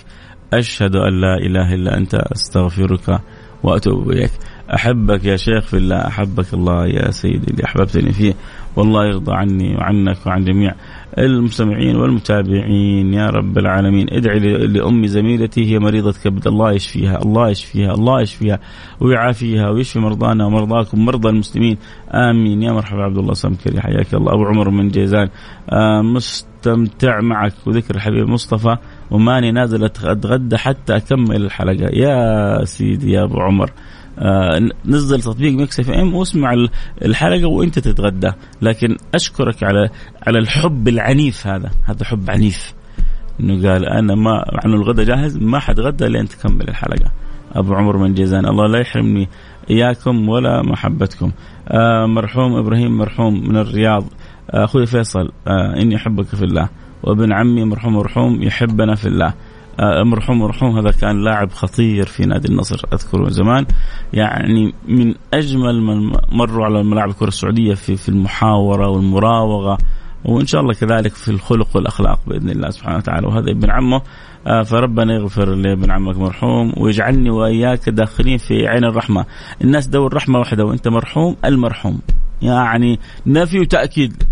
S2: أشهد أن لا إله إلا أنت أستغفرك وأتوب إليك. أحبك يا شيخ في الله أحبك الله يا سيدي اللي أحببتني فيه والله يرضى عني وعنك وعن جميع المستمعين والمتابعين يا رب العالمين. ادعي لأمي زميلتي هي مريضة كبد. الله يشفيها الله يشفيها الله يشفيها ويعافيها ويشفي مرضانا ومرضاكم مرضى المسلمين. آمين. يا مرحبا عبد الله سمكري حياك الله. أبو عمر من جيزان. آه مستمتع معك. وذكر الحبيب مصطفى وماني نازل أتغدى حتى أكمل الحلقة. يا سيدي يا أبو عمر. نزل تطبيق Mix FM واسمع الحلقة وانت تتغدى. لكن أشكرك على على الحب العنيف هذا. هذا حب عنيف. إنه قال أنا ما عنه الغداء جاهز ما حتغدى لين تكمل الحلقة. أبو عمر من جيزان الله لا يحرمني إياكم ولا محبتكم. آه مرحوم إبراهيم مرحوم من الرياض. آه، أخوي فيصل آه إني أحبك في الله. وابن عمي مرحوم مرحوم يحبنا في الله. آه، مرحوم مرحوم هذا كان لاعب خطير في نادي النصر أذكره زمان. يعني من أجمل من مروا على ملاعب الكرة السعودية في في المحاورة والمراوغة وإن شاء الله كذلك في الخلق والأخلاق بإذن الله سبحانه وتعالى. وهذا ابن عمه. آه، فربنا يغفر لابن عمك مرحوم ويجعلني وإياك داخلين في عين الرحمة. الناس دور رحمه واحدة وأنت مرحوم المرحوم. يعني نفي وتأكيد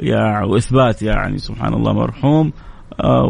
S2: يا وإثبات يعني سبحان الله مرحوم. آه،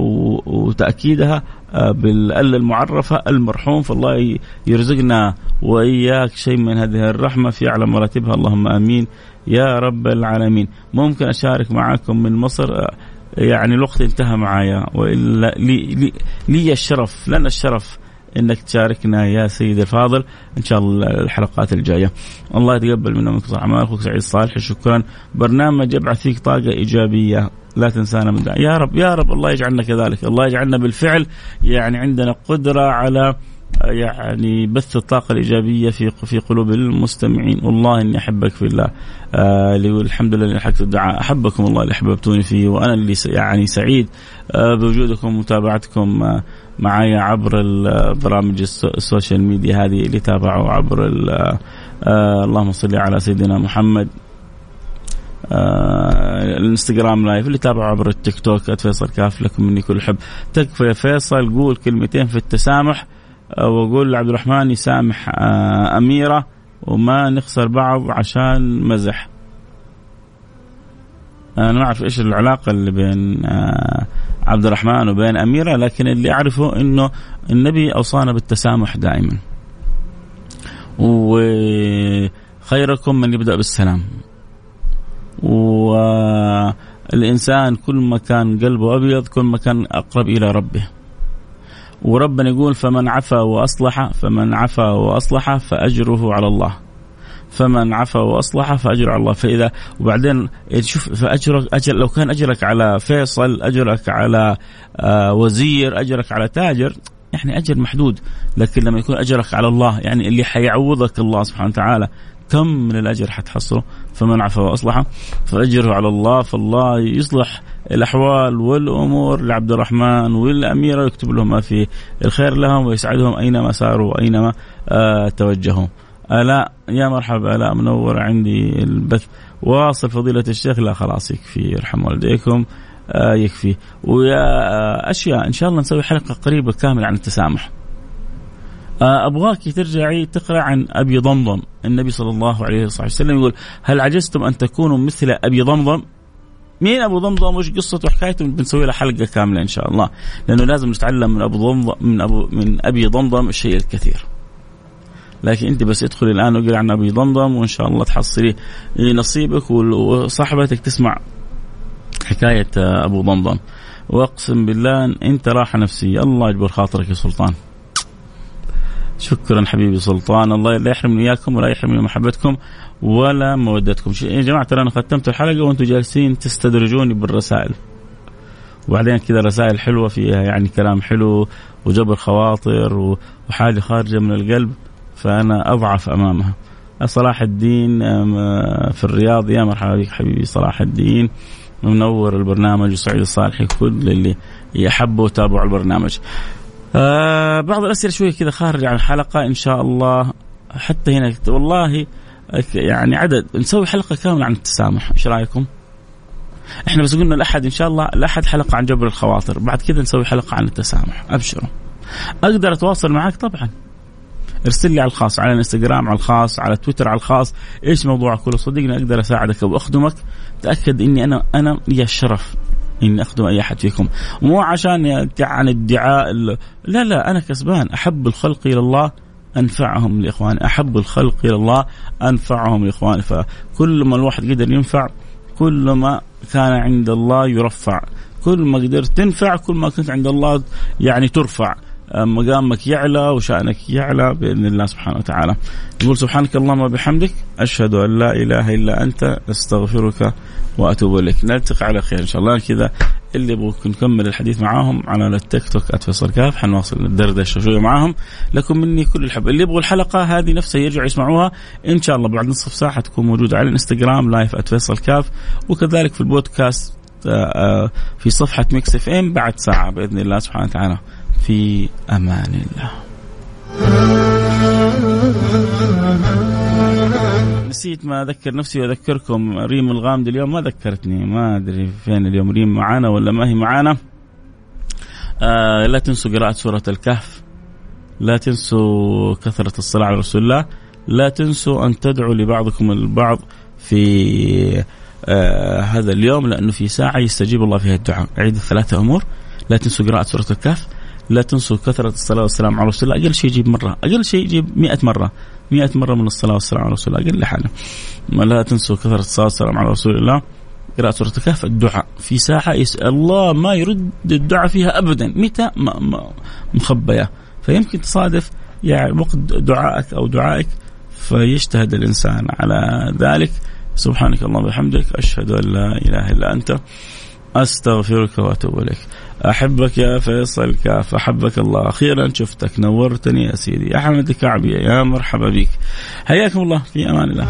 S2: وتأكيدها آه، بالأل المعرفة المرحوم فالله يرزقنا وإياك شيء من هذه الرحمة في أعلى مراتبها. اللهم آمين. يا رب العالمين. ممكن أشارك معكم من مصر آه، يعني الوقت انتهى معايا وإلا لي, لي, لي الشرف لنا الشرف. إنك تشاركنا يا سيدي الفاضل. إن شاء الله الحلقات الجاية. الله يتقبل منا ومنكم اعمال أخوك سعيد صالح شكرا. برنامج يبعث فيك طاقة إيجابية. لا تنسانا من. يا رب يا رب الله يجعلنا كذلك، الله يجعلنا بالفعل. يعني عندنا قدرة على يعني بث الطاقة الإيجابية في في قلوب المستمعين. والله إني أحبك في الله. آه الحمد لله حقت الدعاء. أحبكم الله اللي أحببتوني فيه. وأنا اللي يعني سعيد آه بوجودكم ومتابعتكم آه معي عبر برامج ال social media هذه اللي تابعوا عبر آه اللهم صل على سيدنا محمد. آه الانستغرام live اللي تابعوا عبر التيك توك فيصل كاف لكم مني كل حب. تكفى يا فيصل قول كلمتين في التسامح آه وقول لعبد الرحمن يسامح آه أميرة وما نخسر بعض عشان مزح. أنا ما أعرف إيش العلاقة اللي بين آه عبد الرحمن وبين أميرة لكن اللي أعرفه أنه النبي أوصانا بالتسامح دائما. وخيركم من يبدأ بالسلام. والإنسان كل ما كان قلبه أبيض كل ما كان أقرب إلى ربه. وربنا يقول فمن عفا وأصلح فمن عفا وأصلح فأجره على الله. فمن عفا وأصلح فأجر على الله. فاذا وبعدين شوف فاجرك اجر لو كان أجرك على فيصل أجرك على آه وزير أجرك على تاجر يعني أجر محدود. لكن لما يكون أجرك على الله يعني اللي حيعوضك الله سبحانه وتعالى كم من الأجر حتحصله؟ فمن عفا وأصلح فأجره على الله. فالله يصلح الأحوال والأمور لعبد الرحمن والاميره يكتب لهم ما في الخير لهم ويسعدهم أينما ساروا وأينما آه توجهوا. آلاء يا مرحبا آلاء منورة عندي البث. واصل فضيلة الشيخ لا خلاص يكفي يرحم والديكم آه يكفي. ويا آه أشياء إن شاء الله نسوي حلقة قريبة كاملة عن التسامح. آه أبغاك ترجعي تقرأ عن أبي ضمضم. النبي صلى الله عليه وسلم يقول هل عجزتم أن تكونوا مثل أبي ضمضم؟ مين أبو ضمضم؟ وش قصته وحكايته؟ بنسوي له حلقة كاملة إن شاء الله. لأنه لازم نتعلم من أبو ضمضم من أبو من أبي ضمضم الشيء الكثير. لكن انت بس ادخلي الآن واقري عن أبي ضمضم وإن شاء الله تحصلي نصيبك وصاحبتك تسمع حكاية أبو ضمضم. وأقسم بالله أنت راحة نفسية. الله يجبر خاطرك يا سلطان. شكرا حبيبي سلطان. الله لا يحرمني اياكم ولا يحرمني محبتكم ولا مودتكم. يا جماعة ترى أنا ختمت الحلقة وأنتم جالسين تستدرجوني بالرسائل. وبعدين كذا رسائل حلوة فيها يعني كلام حلو وجبر خواطر وحاجة خارجة من القلب. فأنا أضعف أمامها. صلاح الدين في الرياض يا مرحبا بك حبيبي صلاح الدين منور البرنامج وسعيد الصالحي كل اللي يحبوا وتابعوا البرنامج. آه بعض الأسئلة شوية كذا خارج عن الحلقة إن شاء الله. حتى هنا والله يعني عدد نسوي حلقة كاملة عن التسامح إيش رأيكم؟ إحنا بس قلنا الاحد إن شاء الله الاحد حلقة عن جبر الخواطر بعد كذا نسوي حلقة عن التسامح أبشروا. أقدر أتواصل معك طبعا. ارسل لي على الخاص على الانستغرام على الخاص على تويتر على الخاص إيش موضوعك؟ ولو صدقني أقدر أساعدك وأخدمك. تأكد إني أنا أنا لي الشرف إني أخدم أي أحد فيكم. مو عشان عن الدعاء لا لا أنا كسبان. أحب الخلق إلى الله أنفعهم لاخواني أحب الخلق إلى الله أنفعهم لاخواني فكل ما الواحد قدر ينفع كل ما كان عند الله يرفع. كل ما قدرت تنفع كل ما كنت عند الله يعني ترفع. مقامك يعلى وشأنك يعلى بإذن الله سبحانه وتعالى. يقول سبحانك اللهم وبحمدك أشهد أن لا إله إلا أنت أستغفرك وأتوب إليك. نلتقي على خير إن شاء الله. كذا اللي يبغوا نكمل الحديث معاهم على التيك توك @فيصل كاف حنواصل الدردشة شوية معاهم. لكم مني كل الحب. اللي يبغوا الحلقة هذه نفسها يرجعوا يسمعوها. إن شاء الله بعد نصف ساعة تكون موجودة على الإنستغرام live @فيصل كاف. وكذلك في البودكاست في صفحة Mix FM بعد ساعة بإذن الله سبحانه وتعالى. في أمان الله. نسيت ما أذكر نفسي وأذكركم ريم الغامدي اليوم ما ذكرتني ما أدري فين اليوم ريم معانا ولا ما هي معانا؟ آه لا تنسوا قراءة سورة الكهف لا تنسوا كثرة الصلاة على رسول الله لا تنسوا أن تدعوا لبعضكم البعض في آه هذا اليوم لأنه في ساعة يستجيب الله فيها الدعاء. عيد الثلاثة أمور لا تنسوا قراءة سورة الكهف. لا تنسوا كثرة الصلاة والسلام على رسول الله. أقل شيء يجيب مرة. أقل شيء يجيب مئة مرة. مئة مرة من الصلاة والسلام على رسول الله. أقل حاجة. لا تنسوا كثرة الصلاة والسلام على رسول الله. قراءة سورة الكهف الدعاء. في ساحة يسأل الله ما يرد الدعاء فيها أبدا. متى؟ مخبية. فيمكن تصادف يعني وقت دعائك أو دعائك فيجتهد الإنسان على ذلك. سبحانك اللهم وبحمدك أشهد أن لا إله إلا أنت أستغفرك وأتوب إليك. أحبك يا فيصل كاف أحبك الله. أخيرا شفتك نورتني يا سيدي. أحمد كعبي يا مرحبا بك. حياكم الله في أمان الله.